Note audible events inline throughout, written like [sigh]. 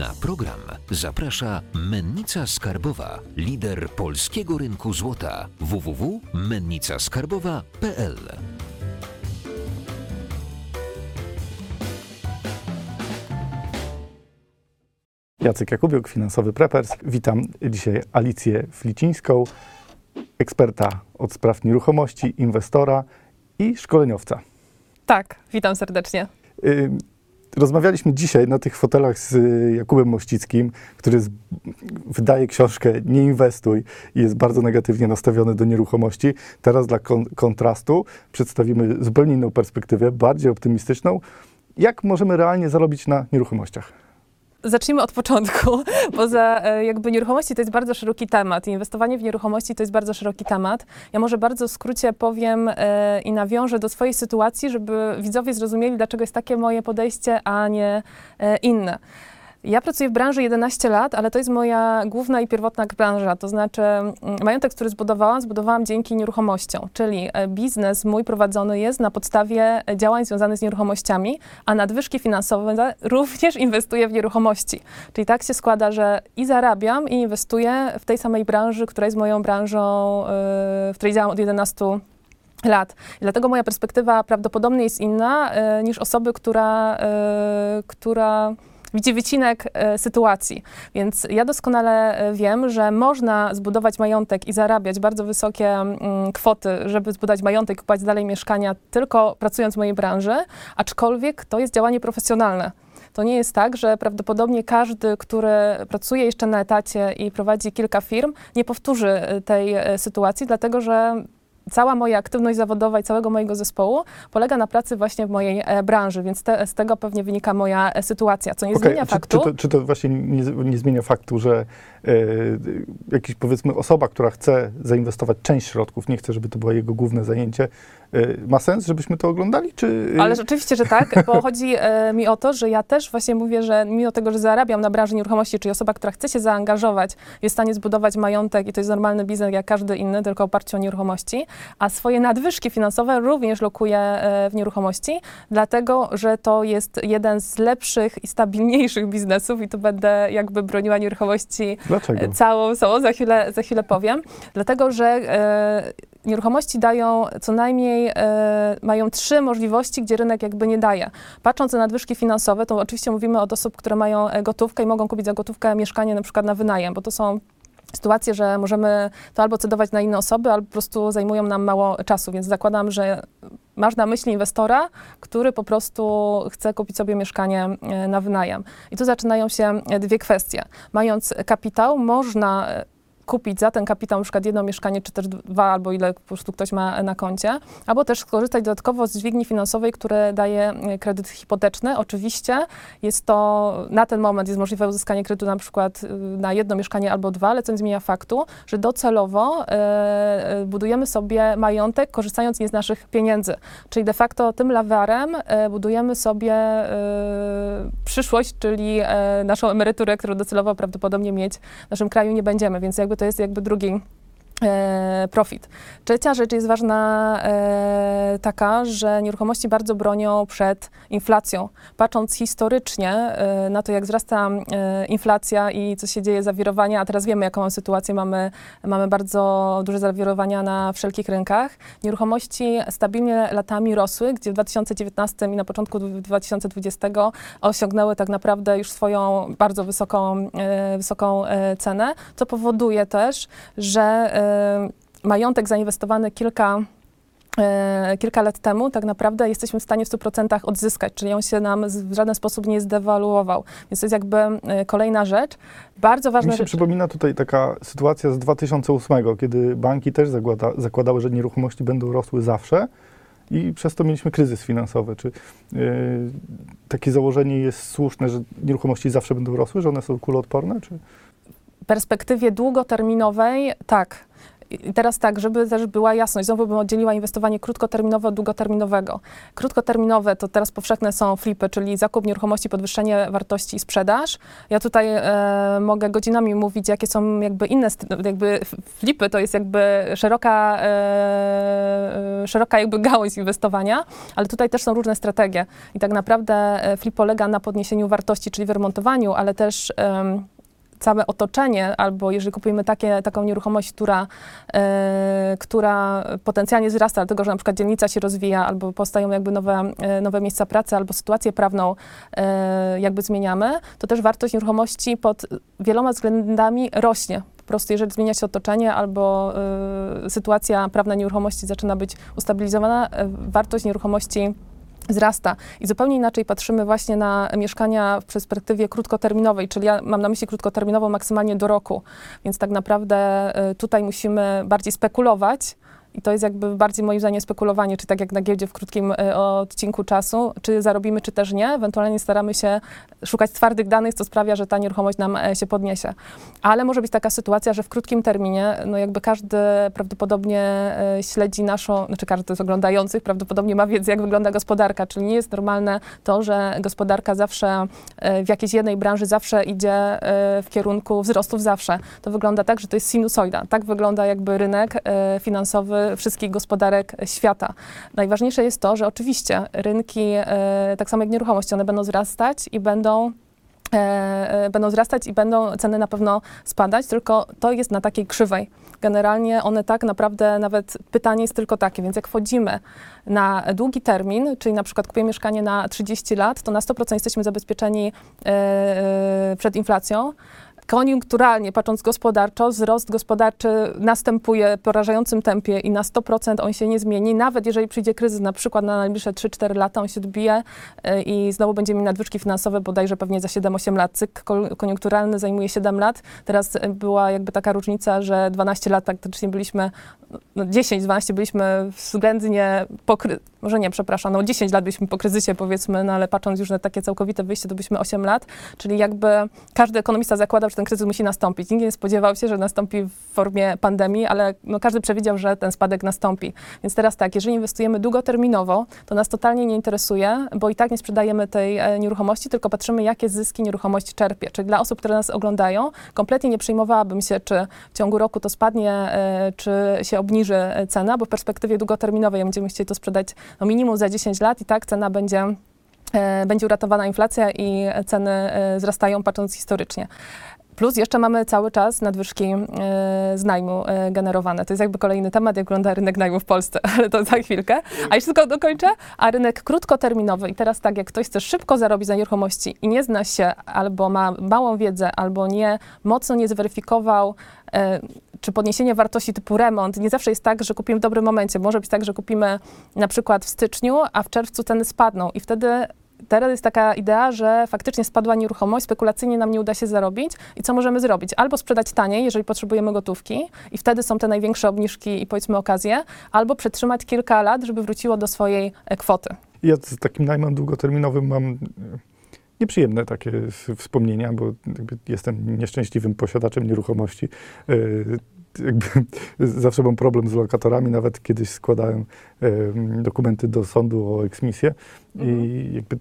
Na program zaprasza Mennica Skarbowa, lider polskiego rynku złota www.mennicaskarbowa.pl. Jacek Jakubiuk, finansowy preppers. Witam dzisiaj Alicję Flicińską, eksperta od spraw nieruchomości, inwestora i szkoleniowca. Tak, witam serdecznie. Rozmawialiśmy dzisiaj na tych fotelach z y, Jakubem Mościckim, który z, wydaje książkę Nie inwestuj i jest bardzo negatywnie nastawiony do nieruchomości. Teraz dla kon kontrastu przedstawimy zupełnie inną perspektywę, bardziej optymistyczną. Jak możemy realnie zarobić na nieruchomościach? Zacznijmy od początku, [laughs] bo za e, jakby nieruchomości to jest bardzo szeroki temat. Inwestowanie w nieruchomości to jest bardzo szeroki temat. Ja może bardzo w skrócie powiem e, i nawiążę do swojej sytuacji, żeby widzowie zrozumieli, dlaczego jest takie moje podejście, a nie e, inne. Ja pracuję w branży 11 lat, ale to jest moja główna i pierwotna branża. To znaczy, mm, majątek, który zbudowałam, zbudowałam dzięki nieruchomościom. Czyli e, biznes mój prowadzony jest na podstawie e, działań związanych z nieruchomościami, a nadwyżki finansowe [laughs] również inwestuję w nieruchomości. Czyli tak się składa, że i zarabiam, i inwestuję w tej samej branży, która jest moją branżą, e, w której działam od 11 lat. I dlatego moja perspektywa prawdopodobnie jest inna niż osoby, która, która widzi wycinek e, sytuacji. Więc ja doskonale e, wiem, że można zbudować majątek i zarabiać bardzo wysokie mm, kwoty, żeby zbudować majątek kupować dalej mieszkania, tylko pracując w mojej branży, aczkolwiek to jest działanie profesjonalne. To nie jest tak, że prawdopodobnie każdy, który pracuje jeszcze na etacie i prowadzi kilka firm, nie powtórzy e, tej sytuacji, dlatego że cała moja aktywność zawodowa i całego mojego zespołu polega na pracy właśnie w mojej e, branży, więc te, z tego pewnie wynika moja e, sytuacja, co nie okay. zmienia czy, faktu. Czy to, czy to właśnie nie, nie, zmienia faktu, że jakiś powiedzmy osoba, która chce zainwestować część środków, nie chce, żeby to było jego główne zajęcie, e, ma sens, żebyśmy to oglądali? Czy... Ale rzeczywiście, że tak, bo [laughs] chodzi e, mi o to, że ja też właśnie mówię, że mimo tego, że zarabiam na branży nieruchomości, czyli osoba, która chce się zaangażować, jest w stanie zbudować majątek i to jest normalny biznes jak każdy inny, tylko oparciu o nieruchomości, a swoje nadwyżki finansowe również lokuję e, w nieruchomości, dlatego, że to jest jeden z lepszych i stabilniejszych biznesów i tu będę jakby broniła nieruchomości Dlaczego? całą sobą, za chwilę, za chwilę powiem. Dlatego, że e, nieruchomości dają co najmniej, e, mają trzy możliwości, gdzie rynek jakby nie daje. Patrząc na nadwyżki finansowe, to oczywiście mówimy od osób, które mają gotówkę i mogą kupić za gotówkę mieszkanie na przykład na wynajem, bo to są sytuacje, że możemy to albo cedować na inne osoby, albo po prostu zajmują nam mało czasu, więc zakładam, że masz na myśli inwestora, który po prostu chce kupić sobie mieszkanie e, na wynajem. I tu zaczynają się dwie kwestie. Mając kapitał, można kupić za ten kapitał na przykład jedno mieszkanie, czy też dwa, albo ile po prostu ktoś ma na koncie, albo też skorzystać dodatkowo z dźwigni finansowej, które daje e, kredyt hipoteczny. Oczywiście jest to, na ten moment jest możliwe uzyskanie kredytu na przykład e, na jedno mieszkanie albo dwa, ale co nie zmienia faktu, że docelowo e, budujemy sobie majątek, korzystając nie z naszych pieniędzy. Czyli de facto tym lawarem e, budujemy sobie e, przyszłość, czyli e, naszą emeryturę, którą docelowo prawdopodobnie mieć w naszym kraju nie będziemy, więc jakby to jest jakby drugi e, profit. Trzecia rzecz jest ważna e, taka, że nieruchomości bardzo bronią przed inflacją. Patrząc historycznie e, na to, jak wzrasta e, inflacja i co się dzieje, zawirowania, a teraz wiemy, jaką sytuację mamy, mamy bardzo duże zawirowania na wszelkich rynkach. Nieruchomości stabilnie latami rosły, gdzie w 2019 i na początku 2020 osiągnęły tak naprawdę już swoją bardzo wysoką, e, wysoką cenę, co powoduje też, że majątek zainwestowany kilka kilka lat temu tak naprawdę jesteśmy w stanie w 100% odzyskać, czyli on się nam w żaden sposób nie zdewaluował. Więc to jest jakby e, kolejna rzecz. Bardzo ważna Mi się rzecz. przypomina tutaj taka sytuacja z 2008, kiedy banki też zakłada, zakładały, że nieruchomości będą rosły zawsze i przez to mieliśmy kryzys finansowy. Czy yy, takie założenie jest słuszne, że nieruchomości zawsze będą rosły, że one są kuloodporne? Czy? W perspektywie długoterminowej tak. I teraz tak, żeby też była jasność, znowu bym oddzieliła inwestowanie krótkoterminowe od długoterminowego. Krótkoterminowe to teraz powszechne są flipy, czyli zakup nieruchomości, podwyższenie wartości i sprzedaż. Ja tutaj e, mogę godzinami mówić, jakie są jakby inne, st- jakby flipy to jest jakby szeroka, e, e, szeroka jakby gałąź inwestowania, ale tutaj też są różne strategie. I tak naprawdę e, flip polega na podniesieniu wartości, czyli wyremontowaniu, ale też em, całe otoczenie, albo jeżeli kupujemy takie, taką nieruchomość, która, e, która potencjalnie wzrasta, dlatego że na przykład dzielnica się rozwija, albo powstają jakby nowe, e, nowe miejsca pracy, albo sytuację prawną e, jakby zmieniamy, to też wartość nieruchomości pod wieloma względami rośnie. Po prostu jeżeli zmienia się otoczenie albo sytuacja prawna nieruchomości zaczyna być ustabilizowana, wartość nieruchomości wzrasta. I zupełnie inaczej patrzymy właśnie na mieszkania w perspektywie krótkoterminowej, czyli ja mam na myśli krótkoterminową maksymalnie do roku. Więc tak naprawdę y, tutaj musimy bardziej spekulować. I to jest jakby bardziej moim zdaniem spekulowanie, czy tak jak na giełdzie w krótkim y, odcinku czasu, czy zarobimy, czy też nie. Ewentualnie staramy się szukać twardych danych, co sprawia, że ta nieruchomość nam e, się podniesie. Ale może być taka sytuacja, że w krótkim terminie, no jakby każdy prawdopodobnie e, śledzi naszą, znaczy każdy z oglądających prawdopodobnie ma wiedzę, jak wygląda gospodarka, czyli nie jest normalne to, że gospodarka zawsze e, w jakiejś jednej branży zawsze idzie e, w kierunku wzrostów zawsze. To wygląda tak, że to jest sinusoida. Tak wygląda jakby rynek e, finansowy wszystkich gospodarek świata. Najważniejsze jest to, że oczywiście rynki, e, tak samo jak nieruchomości, one będą wzrastać i będą e, e, będą wzrastać i będą ceny na pewno spadać, tylko to jest na takiej krzywej. Generalnie one tak naprawdę, nawet pytanie jest tylko takie, więc jak wchodzimy na długi termin, czyli na przykład kupujemy mieszkanie na 30 lat, to na 100% jesteśmy zabezpieczeni przed inflacją. Koniunkturalnie, patrząc gospodarczo, wzrost gospodarczy następuje w porażającym tempie i na 100% on się nie zmieni. Nawet jeżeli przyjdzie kryzys na przykład na najbliższe 3-4 lata, on się odbije e, i znowu będziemy mieli nadwyżki finansowe bodajże pewnie za 7-8 lat. Cykl ko- koniunkturalny zajmuje 7 lat. Teraz e, była jakby taka różnica, że 12 lat praktycznie byliśmy, no 10-12 byliśmy względnie po kry- może nie, przepraszam, no 10 lat byliśmy po kryzysie powiedzmy, no ale patrząc już na takie całkowite wyjście, to byliśmy 8 lat, czyli jakby każdy ekonomista zakładał, że ten kryzys musi nastąpić. Nikt nie spodziewał się, że nastąpi w formie pandemii, ale no każdy przewidział, że ten spadek nastąpi. Więc teraz tak, jeżeli inwestujemy długoterminowo, to nas totalnie nie interesuje, bo i tak nie sprzedajemy tej e, nieruchomości, tylko patrzymy, jakie zyski nieruchomość czerpie. Czyli dla osób, które nas oglądają, kompletnie nie przejmowałabym się, czy w ciągu roku to spadnie, e, czy się obniży e, cena, bo w perspektywie długoterminowej będziemy chcieli to sprzedać no minimum za 10 lat i tak cena będzie, e, będzie uratowana inflacja i ceny e, wzrastają patrząc historycznie. Plus jeszcze mamy cały czas nadwyżki e, z najmu generowane. To jest jakby kolejny temat, jak wygląda rynek najmu w Polsce, [laughs] ale to za chwilkę. A jeszcze tylko dokończę. A rynek krótkoterminowy i teraz tak, jak ktoś chce szybko zarobić na nieruchomości i nie zna się, albo ma małą wiedzę, albo nie mocno nie zweryfikował czy podniesienie wartości typu remont, nie zawsze jest tak, że kupimy w dobrym momencie. Może być tak, że kupimy na przykład w styczniu, a w czerwcu ceny spadną i wtedy teraz jest taka idea, że faktycznie spadła nieruchomość, spekulacyjnie nam nie uda się zarobić i co możemy zrobić? Albo sprzedać taniej, jeżeli potrzebujemy gotówki i wtedy są te największe obniżki i powiedzmy okazje, albo przetrzymać kilka lat, żeby wróciło do swojej e, kwoty. Ja z takim najmem długoterminowym mam nieprzyjemne takie wspomnienia, bo jestem nieszczęśliwym posiadaczem nieruchomości. E, Jakby [laughs] zawsze mam problem z lokatorami, nawet kiedyś składałem dokumenty do sądu o eksmisję i jakby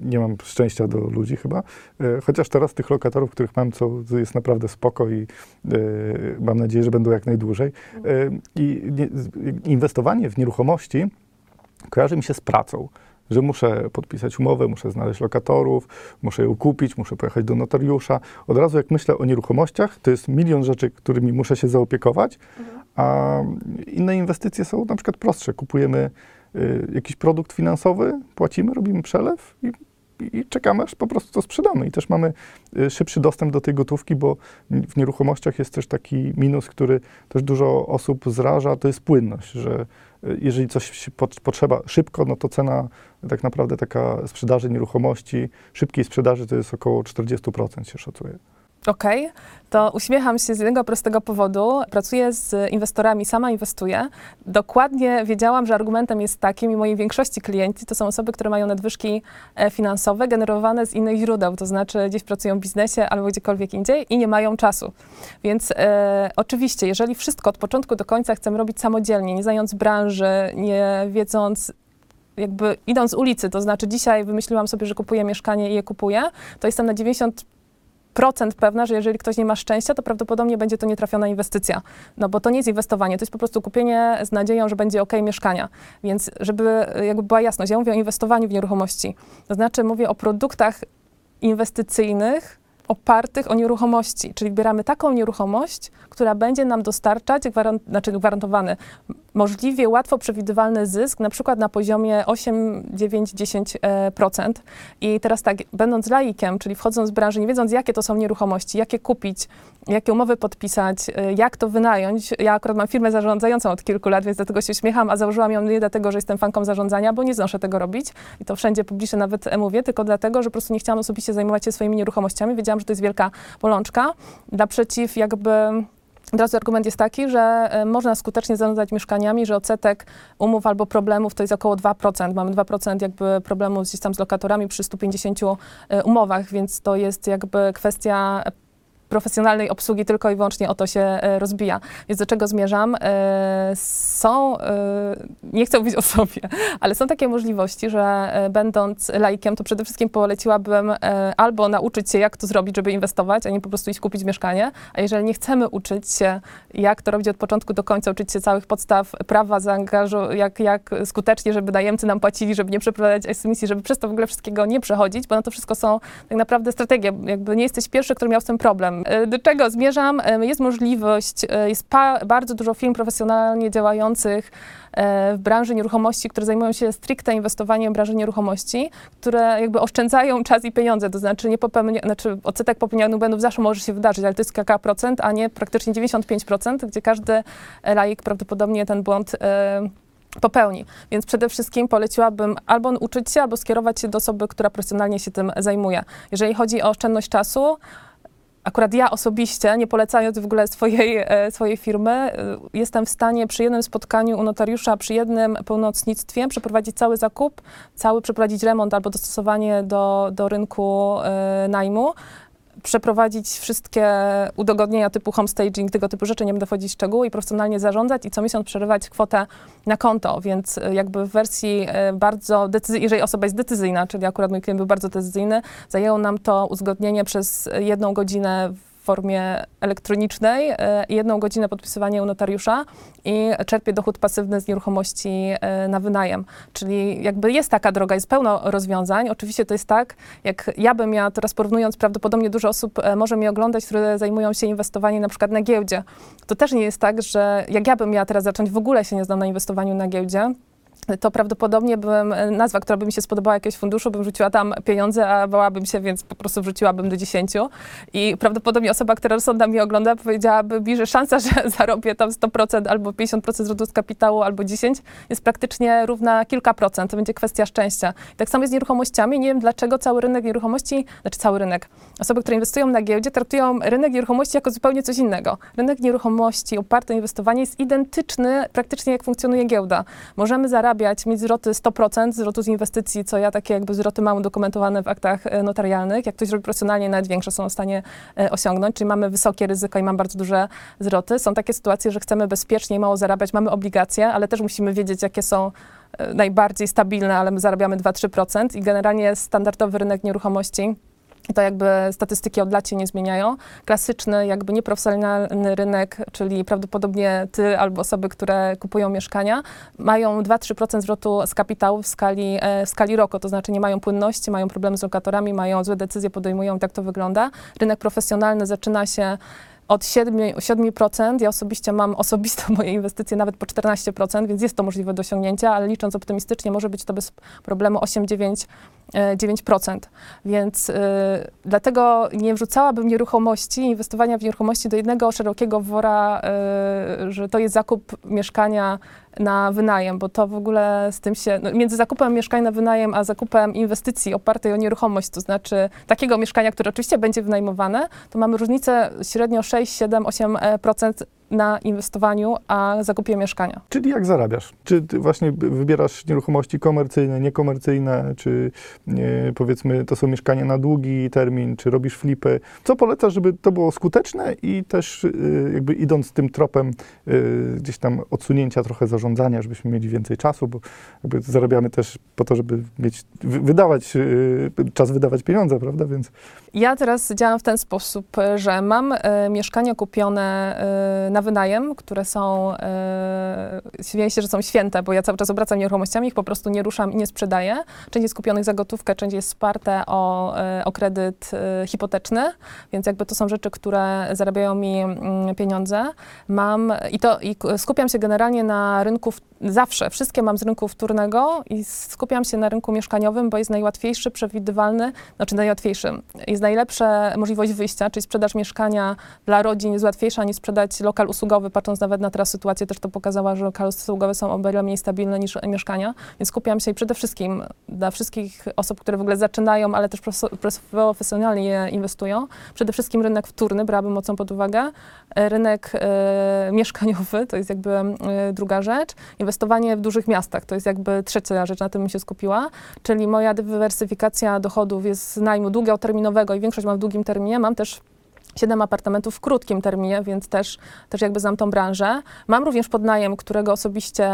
nie mam szczęścia do ludzi chyba, E, chociaż teraz tych lokatorów, których mam, co jest naprawdę spoko i e, mam nadzieję, że będą jak najdłużej. E, I inwestowanie w nieruchomości kojarzy mi się z pracą, że muszę podpisać umowę, muszę znaleźć lokatorów, muszę ją kupić, muszę pojechać do notariusza. Od razu jak myślę o nieruchomościach, to jest milion rzeczy, którymi muszę się zaopiekować, a inne inwestycje są na przykład prostsze. Kupujemy y, jakiś produkt finansowy, płacimy, robimy przelew i, i czekamy, aż po prostu to sprzedamy. I też mamy y, szybszy dostęp do tej gotówki, bo w nieruchomościach jest też taki minus, który też dużo osób zraża, to jest płynność, że jeżeli coś potrzeba szybko, no to cena tak naprawdę taka sprzedaży nieruchomości, szybkiej sprzedaży to jest około 40% się szacuje. Okej, to uśmiecham się z jednego prostego powodu. Pracuję z inwestorami, sama inwestuję. Dokładnie wiedziałam, że argumentem jest taki, i mojej większości klienci to są osoby, które mają nadwyżki e, finansowe generowane z innych źródeł, to znaczy gdzieś pracują w biznesie albo gdziekolwiek indziej i nie mają czasu. Więc e, oczywiście, jeżeli wszystko od początku do końca chcemy robić samodzielnie, nie znając branży, nie wiedząc jakby idąc z ulicy, to znaczy dzisiaj wymyśliłam sobie, że kupuję mieszkanie i je kupuję, to jestem na 90 procent pewna, że jeżeli ktoś nie ma szczęścia, to prawdopodobnie będzie to nietrafiona inwestycja. No bo to nie jest inwestowanie, to jest po prostu kupienie z nadzieją, że będzie ok mieszkania. Więc żeby jakby była jasność, ja mówię o inwestowaniu w nieruchomości. To znaczy mówię o produktach inwestycyjnych opartych o nieruchomości, czyli wybieramy taką nieruchomość, która będzie nam dostarczać, gwarant, znaczy gwarantowany, możliwie łatwo przewidywalny zysk, na przykład na poziomie 8, 9, 10%. I teraz tak, będąc laikiem, czyli wchodząc w branżę, nie wiedząc, jakie to są nieruchomości, jakie kupić, jakie umowy podpisać, e, jak to wynająć. Ja akurat mam firmę zarządzającą od kilku lat, więc dlatego się uśmiecham, a założyłam ją nie dlatego, że jestem fanką zarządzania, bo nie znoszę tego robić i to wszędzie publicznie nawet mówię, tylko dlatego, że po prostu nie chciałam osobiście zajmować się swoimi nieruchomościami. Wiedziałam, że to jest wielka bolączka. Naprzeciw jakby od razu argument jest taki, że e, można skutecznie zarządzać mieszkaniami, że odsetek umów albo problemów to jest około 2%. Mamy 2% jakby problemów gdzieś tam z lokatorami przy 150 e, umowach, więc to jest jakby kwestia profesjonalnej obsługi tylko i wyłącznie o to się e, rozbija. Więc do czego zmierzam? E, Są, e, nie chcę mówić o sobie, ale są takie możliwości, że będąc laikiem, to przede wszystkim poleciłabym albo nauczyć się, jak to zrobić, żeby inwestować, a nie po prostu iść kupić mieszkanie, a jeżeli nie chcemy uczyć się, jak to robić od początku do końca, uczyć się całych podstaw prawa, zaangażu, jak, jak skutecznie, żeby najemcy nam płacili, żeby nie przeprowadzać emisji, żeby przez to w ogóle wszystkiego nie przechodzić, bo na to wszystko są tak naprawdę strategie. Jakby nie jesteś pierwszy, który miał z tym problem. E, Do czego zmierzam? Jest możliwość, e, jest bardzo dużo firm profesjonalnie działających e, w branży nieruchomości, które zajmują się stricte inwestowaniem w branży nieruchomości, które jakby oszczędzają czas i pieniądze, to znaczy nie popełnia, znaczy odsetek popełnionych błędów zawsze może się wydarzyć, ale to jest kilka procent, a nie praktycznie 95%, gdzie każdy laik prawdopodobnie ten błąd popełni. Więc przede wszystkim poleciłabym albo uczyć się, albo skierować się do osoby, która profesjonalnie się tym zajmuje. Jeżeli chodzi o oszczędność czasu, Akurat ja osobiście, nie polecając w ogóle swojej, e, swojej firmy, e, jestem w stanie przy jednym spotkaniu u notariusza, przy jednym pełnomocnictwie przeprowadzić cały zakup, cały przeprowadzić remont albo dostosowanie do, do rynku e, najmu, przeprowadzić wszystkie udogodnienia typu homestaging, tego typu rzeczy, nie będę wchodzić w szczegóły i profesjonalnie zarządzać i co miesiąc przerywać kwotę na konto, więc e, jakby w wersji e, bardzo decyzyjnej, jeżeli osoba jest decyzyjna, czyli akurat mój klient był bardzo decyzyjny, zajęło nam to uzgodnienie przez jedną godzinę formie elektronicznej e, jedną godzinę podpisywania u notariusza i czerpie dochód pasywny z nieruchomości e, na wynajem. Czyli jakby jest taka droga, jest pełno rozwiązań. Oczywiście to jest tak, jak ja bym miała, teraz porównując, prawdopodobnie dużo osób e, może mnie oglądać, które zajmują się inwestowaniem na przykład na giełdzie. To też nie jest tak, że jak ja bym miała teraz zacząć, w ogóle się nie znam na inwestowaniu na giełdzie, to prawdopodobnie bym, e, nazwa, która by mi się spodobała jakiegoś funduszu, bym rzuciła tam pieniądze, a bałabym się, więc po prostu wrzuciłabym do 10. I prawdopodobnie osoba, która rozsądna mnie ogląda, powiedziałaby mi, że szansa, [laughs] że zarobię tam 100% albo 50% zwrotu z kapitału, albo 10 jest praktycznie równa kilka procent. To będzie kwestia szczęścia. I tak samo jest z nieruchomościami. Nie wiem, dlaczego cały rynek nieruchomości, znaczy cały rynek, osoby, które inwestują na giełdzie, traktują rynek nieruchomości jako zupełnie coś innego. Rynek nieruchomości oparty na inwestowanie jest identyczny praktycznie jak funkcjonuje giełda. Możemy zarabiać, mieć zwroty 100% zwrotu z inwestycji, co ja takie jakby zwroty mam udokumentowane w aktach e, notarialnych. Jak ktoś robi profesjonalnie, nawet większe są w stanie e, osiągnąć, czyli mamy wysokie ryzyko i mam bardzo duże zwroty. Są takie sytuacje, że chcemy bezpiecznie i mało zarabiać, mamy obligacje, ale też musimy wiedzieć, jakie są e, najbardziej stabilne, ale my zarabiamy 2-3% i generalnie standardowy rynek nieruchomości to jakby statystyki od lat się nie zmieniają. Klasyczny, jakby nieprofesjonalny rynek, czyli prawdopodobnie ty albo osoby, które kupują mieszkania, mają 2-3% zwrotu z kapitału w skali, e, w skali roku, to znaczy nie mają płynności, mają problemy z lokatorami, mają złe decyzje, podejmują, tak to wygląda. Rynek profesjonalny zaczyna się od 7, 7%. Ja osobiście mam [laughs] osobiste moje inwestycje nawet po 14%, więc jest to możliwe do osiągnięcia, ale licząc optymistycznie, może być to bez problemu 8-9%. E, 9%. Więc y, dlatego nie wrzucałabym nieruchomości, inwestowania w nieruchomości do jednego szerokiego wora, y, że to jest zakup mieszkania na wynajem, bo to w ogóle z tym się, no, między zakupem mieszkania na wynajem, a zakupem inwestycji opartej o nieruchomość, to znaczy takiego mieszkania, które oczywiście będzie wynajmowane, to mamy różnicę średnio 6, 7, 8% na inwestowaniu, a zakupie mieszkania. Czyli jak zarabiasz? Czy właśnie wybierasz nieruchomości komercyjne, niekomercyjne, czy nie, powiedzmy to są mieszkania na długi termin, czy robisz flipy? Co polecasz, żeby to było skuteczne i też y, jakby idąc tym tropem y, gdzieś tam odsunięcia trochę zarządzania, żebyśmy mieli więcej czasu, bo jakby zarabiamy też po to, żeby mieć, wy, wydawać, y, czas wydawać pieniądze, prawda? Więc Ja teraz działam w ten sposób, że mam mieszkania kupione na wynajem, które są, śmieję się, że są święte, bo ja cały czas obracam nieruchomościami, ich po prostu nie ruszam i nie sprzedaję. Część jest kupionych za gotówkę, część jest wsparte o, e, o kredyt e, hipoteczny, więc jakby to są rzeczy, które zarabiają mi mm, pieniądze. Mam i to i skupiam się generalnie na rynku, zawsze, wszystkie mam z rynku wtórnego i skupiam się na rynku mieszkaniowym, bo jest najłatwiejszy, przewidywalny, znaczy najłatwiejszy. Jest najlepsza możliwość wyjścia, czyli sprzedaż mieszkania dla rodzin jest łatwiejsza niż sprzedać lokal usługowy, patrząc nawet na teraz sytuację też to pokazała, że lokale usługowe są o wiele mniej stabilne niż mieszkania, więc skupiam się przede wszystkim dla wszystkich osób, które w ogóle zaczynają, ale też profes- profes- profesjonalnie inwestują, przede wszystkim rynek wtórny brałabym mocno pod uwagę, rynek e, mieszkaniowy, to jest jakby e, druga rzecz, inwestowanie w dużych miastach, to jest jakby trzecia rzecz, na tym się skupiła, czyli moja dywersyfikacja dochodów jest z najmu długoterminowego i większość mam w długim terminie, mam też Siedem apartamentów w krótkim terminie, więc też, też jakby znam tą branżę. Mam również podnajem, którego osobiście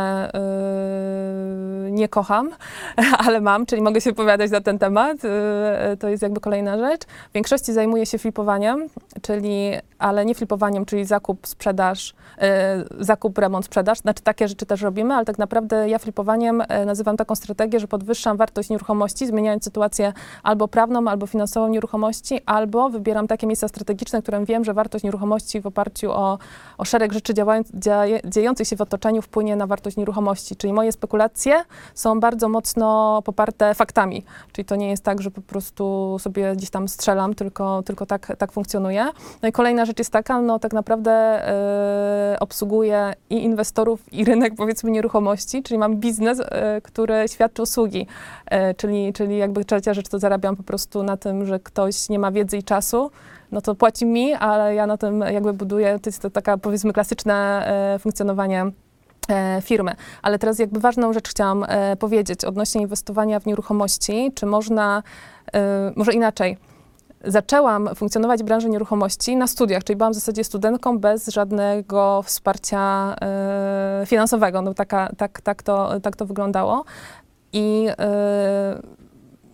yy, nie kocham, [laughs] ale mam, czyli mogę się wypowiadać na ten temat. Yy, to jest jakby kolejna rzecz. W większości zajmuję się flipowaniem, czyli, ale nie flipowaniem, czyli zakup, sprzedaż, yy, zakup, remont, sprzedaż. Znaczy takie rzeczy też robimy, ale tak naprawdę ja flipowaniem yy, nazywam taką strategię, że podwyższam wartość nieruchomości, zmieniając sytuację albo prawną, albo finansową nieruchomości, albo wybieram takie miejsca strategiczne, którym wiem, że wartość nieruchomości w oparciu o, o szereg rzeczy działając, dzieje, dziejących się w otoczeniu wpłynie na wartość nieruchomości. Czyli moje spekulacje są bardzo mocno poparte faktami. Czyli to nie jest tak, że po prostu sobie gdzieś tam strzelam, tylko, tylko tak, tak funkcjonuje. No i kolejna rzecz jest taka, no tak naprawdę e, obsługuję i inwestorów, i rynek powiedzmy nieruchomości, czyli mam biznes, e, który świadczy usługi. E, czyli, czyli jakby trzecia rzecz, to zarabiam po prostu na tym, że ktoś nie ma wiedzy i czasu, no to płaci mi, ale ja na tym jakby buduję, to jest to taka powiedzmy klasyczne e, funkcjonowanie e, firmy. Ale teraz jakby ważną rzecz chciałam e, powiedzieć odnośnie inwestowania w nieruchomości, czy można, może inaczej, zaczęłam funkcjonować w branży nieruchomości na studiach, czyli byłam w zasadzie studentką bez żadnego wsparcia finansowego. No taka, tak, tak, to, tak to wyglądało. I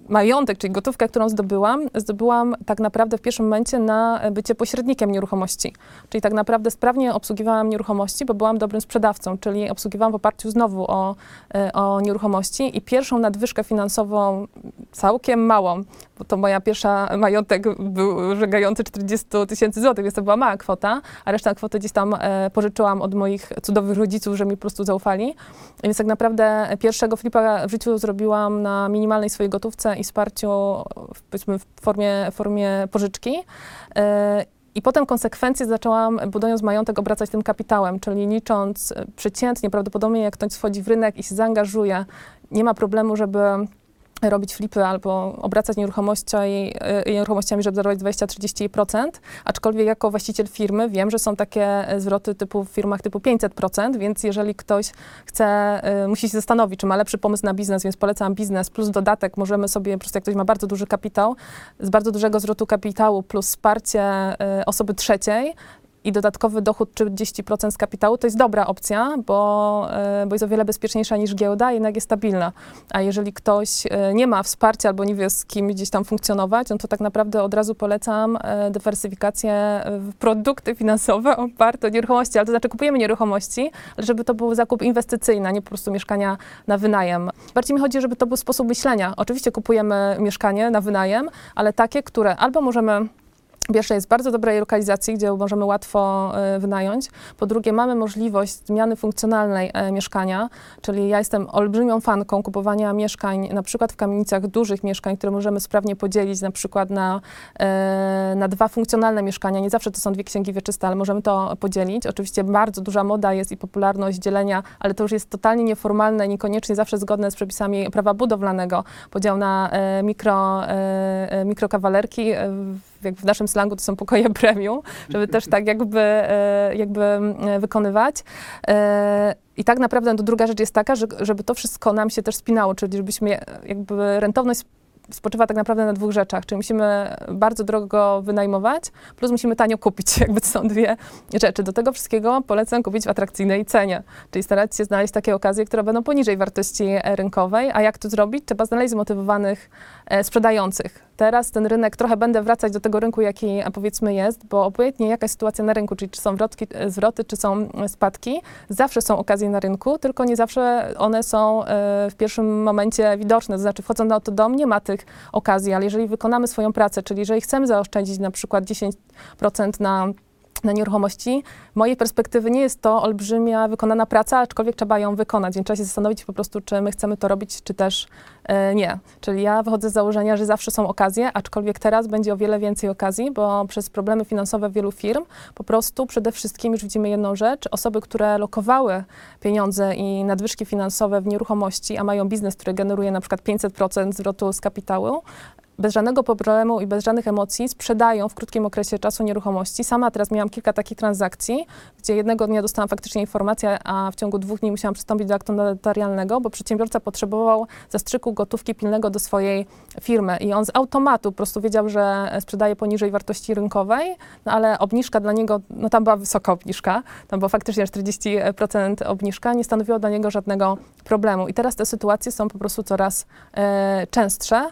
majątek, czyli gotówkę, którą zdobyłam, zdobyłam tak naprawdę w pierwszym momencie na bycie pośrednikiem nieruchomości. Czyli tak naprawdę sprawnie obsługiwałam nieruchomości, bo byłam dobrym sprzedawcą, czyli obsługiwałam w oparciu znowu o, e, o nieruchomości i pierwszą nadwyżkę finansową, całkiem małą, bo to moja pierwsza majątek był żegający 40 tysięcy złotych, więc to była mała kwota, a resztę kwoty gdzieś tam e, pożyczyłam od moich cudownych rodziców, że mi po prostu zaufali. Więc tak naprawdę pierwszego flipa w życiu zrobiłam na minimalnej swojej gotówce i wsparciu, powiedzmy, w formie, formie pożyczki. E, I potem konsekwencje zaczęłam, budując majątek, obracać tym kapitałem, czyli licząc e, przeciętnie, prawdopodobnie jak ktoś wchodzi w rynek i się zaangażuje, nie ma problemu, żeby robić flipy albo obracać nieruchomościami, e, nieruchomościami żeby zarobić 20-30%, aczkolwiek jako właściciel firmy wiem, że są takie e, zwroty typu w firmach typu 500%, więc jeżeli ktoś chce, e, musi się zastanowić, czy ma lepszy pomysł na biznes, więc polecam biznes plus dodatek, możemy sobie, po prostu jak ktoś ma bardzo duży kapitał, z bardzo dużego zwrotu kapitału plus wsparcie osoby trzeciej, i dodatkowy dochód 30% z kapitału, to jest dobra opcja, bo, e, bo jest o wiele bezpieczniejsza niż giełda, jednak jest stabilna. A jeżeli ktoś e, nie ma wsparcia albo nie wie z kim gdzieś tam funkcjonować, no to tak naprawdę od razu polecam e, dywersyfikację w produkty finansowe [laughs] oparte o nieruchomości, ale to znaczy kupujemy nieruchomości, ale żeby to był zakup inwestycyjny, a nie po prostu mieszkania na wynajem. Bardziej mi chodzi, żeby to był sposób myślenia. Oczywiście kupujemy mieszkanie na wynajem, ale takie, które albo możemy Pierwsze jest bardzo dobrej lokalizacji, gdzie możemy łatwo e, wynająć. Po drugie, mamy możliwość zmiany funkcjonalnej e, mieszkania, czyli ja jestem olbrzymią fanką kupowania mieszkań, na przykład w kamienicach dużych mieszkań, które możemy sprawnie podzielić na przykład na, e, na dwa funkcjonalne mieszkania. Nie zawsze to są dwie księgi wieczyste, ale możemy to podzielić. Oczywiście bardzo duża moda jest i popularność dzielenia, ale to już jest totalnie nieformalne, niekoniecznie zawsze zgodne z przepisami prawa budowlanego. Podział na mikro, mikrokawalerki. Jak w naszym slangu to są pokoje [laughs] premium, żeby też tak jakby, e, jakby e, wykonywać. E, I tak naprawdę no, druga rzecz jest taka, że, żeby to wszystko nam się też spinało, czyli żebyśmy jakby rentowność spoczywa tak naprawdę na dwóch rzeczach, czyli musimy bardzo drogo wynajmować, plus musimy tanio kupić, [laughs] jakby to są dwie rzeczy. Do tego wszystkiego polecam kupić w atrakcyjnej cenie, czyli starać się znaleźć takie okazje, które będą poniżej wartości rynkowej, a jak to zrobić? Trzeba znaleźć zmotywowanych e, sprzedających. Teraz ten rynek, trochę będę wracać do tego rynku, jaki powiedzmy jest, bo obojętnie jaka jest sytuacja na rynku, czyli czy są wrotki, e, zwroty, czy są e, spadki, zawsze są okazje na rynku, tylko nie zawsze one są w pierwszym momencie widoczne, to znaczy wchodząc na to dom, nie ma tych okazji, ale jeżeli wykonamy swoją pracę, czyli jeżeli chcemy zaoszczędzić na przykład 10% na na nieruchomości. Mojej perspektywy nie jest to olbrzymia wykonana praca, aczkolwiek trzeba ją wykonać, więc trzeba się zastanowić po prostu, czy my chcemy to robić, czy też e, nie. Czyli ja wychodzę z założenia, że zawsze są okazje, aczkolwiek teraz będzie o wiele więcej okazji, bo przez problemy finansowe wielu firm po prostu przede wszystkim już widzimy jedną rzecz. Osoby, które lokowały pieniądze i nadwyżki finansowe w nieruchomości, a mają biznes, który generuje na przykład 500% zwrotu z kapitału, bez żadnego problemu i bez żadnych emocji sprzedają w krótkim okresie czasu nieruchomości. Sama teraz miałam kilka takich transakcji, gdzie jednego dnia dostałam faktycznie informację, a w ciągu dwóch dni musiałam przystąpić do aktu notarialnego, bo przedsiębiorca potrzebował zastrzyku gotówki pilnego do swojej firmy i on z automatu po prostu wiedział, że sprzedaje poniżej wartości rynkowej, no ale obniżka dla niego, no tam była wysoka obniżka, tam była faktycznie 40% obniżka, nie stanowiło dla niego żadnego problemu. I teraz te sytuacje są po prostu coraz e, częstsze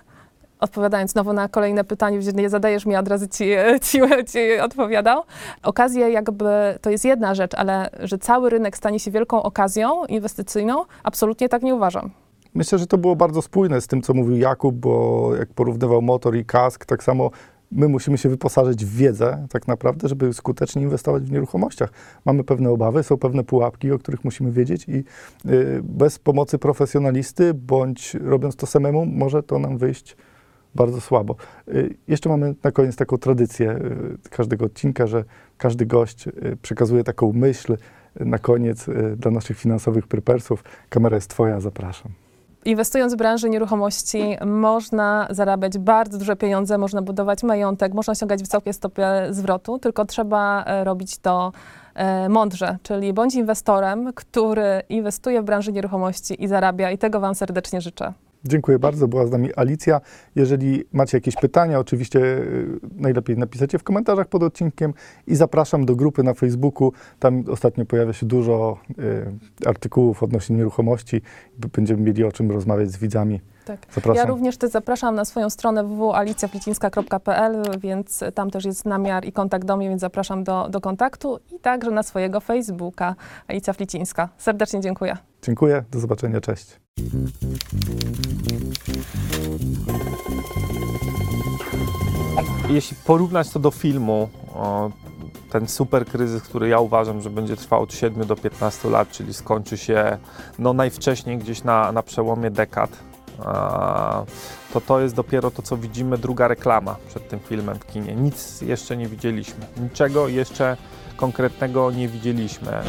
odpowiadając znowu na kolejne pytanie, gdzie nie zadajesz mi, od razu ci, [laughs] ci, ci odpowiadał. Okazje jakby to jest jedna rzecz, ale że cały rynek stanie się wielką okazją inwestycyjną, absolutnie tak nie uważam. Myślę, że to było bardzo spójne z tym, co mówił Jakub, bo jak porównywał motor i kask, tak samo my musimy się wyposażyć w wiedzę tak naprawdę, żeby skutecznie inwestować w nieruchomościach. Mamy pewne obawy, są pewne pułapki, o których musimy wiedzieć i y, bez pomocy profesjonalisty, bądź robiąc to samemu, może to nam wyjść bardzo słabo. Y, Jeszcze mamy na koniec taką tradycję y, każdego odcinka, że każdy gość y, przekazuje taką myśl na koniec dla naszych finansowych prepersów. Kamera jest twoja, zapraszam. Inwestując w branży nieruchomości można zarabiać bardzo duże pieniądze, można budować majątek, można osiągać wysokie stopy zwrotu, tylko trzeba e, robić to e, mądrze, czyli bądź inwestorem, który inwestuje w branży nieruchomości i zarabia i tego Wam serdecznie życzę. Dziękuję bardzo, była z nami Alicja. Jeżeli macie jakieś pytania, oczywiście y, najlepiej napisać je w komentarzach pod odcinkiem i zapraszam do grupy na Facebooku. Tam ostatnio pojawia się dużo y, artykułów odnośnie nieruchomości. Będziemy mieli o czym rozmawiać z widzami. Tak. Zapraszam. Ja również też zapraszam na swoją stronę www.alicjaflicińska.pl, więc tam też jest namiar i kontakt do mnie, więc zapraszam do, do kontaktu i także na swojego Facebooka Alicja Flicińska. Serdecznie dziękuję. Dziękuję, do zobaczenia, cześć. Jeśli porównać to do filmu, ten super kryzys, który ja uważam, że będzie trwał od 7 do 15 lat, czyli skończy się no, najwcześniej gdzieś na, na przełomie dekad, to to jest dopiero to, co widzimy, druga reklama przed tym filmem w kinie. Nic jeszcze nie widzieliśmy, niczego jeszcze konkretnego nie widzieliśmy.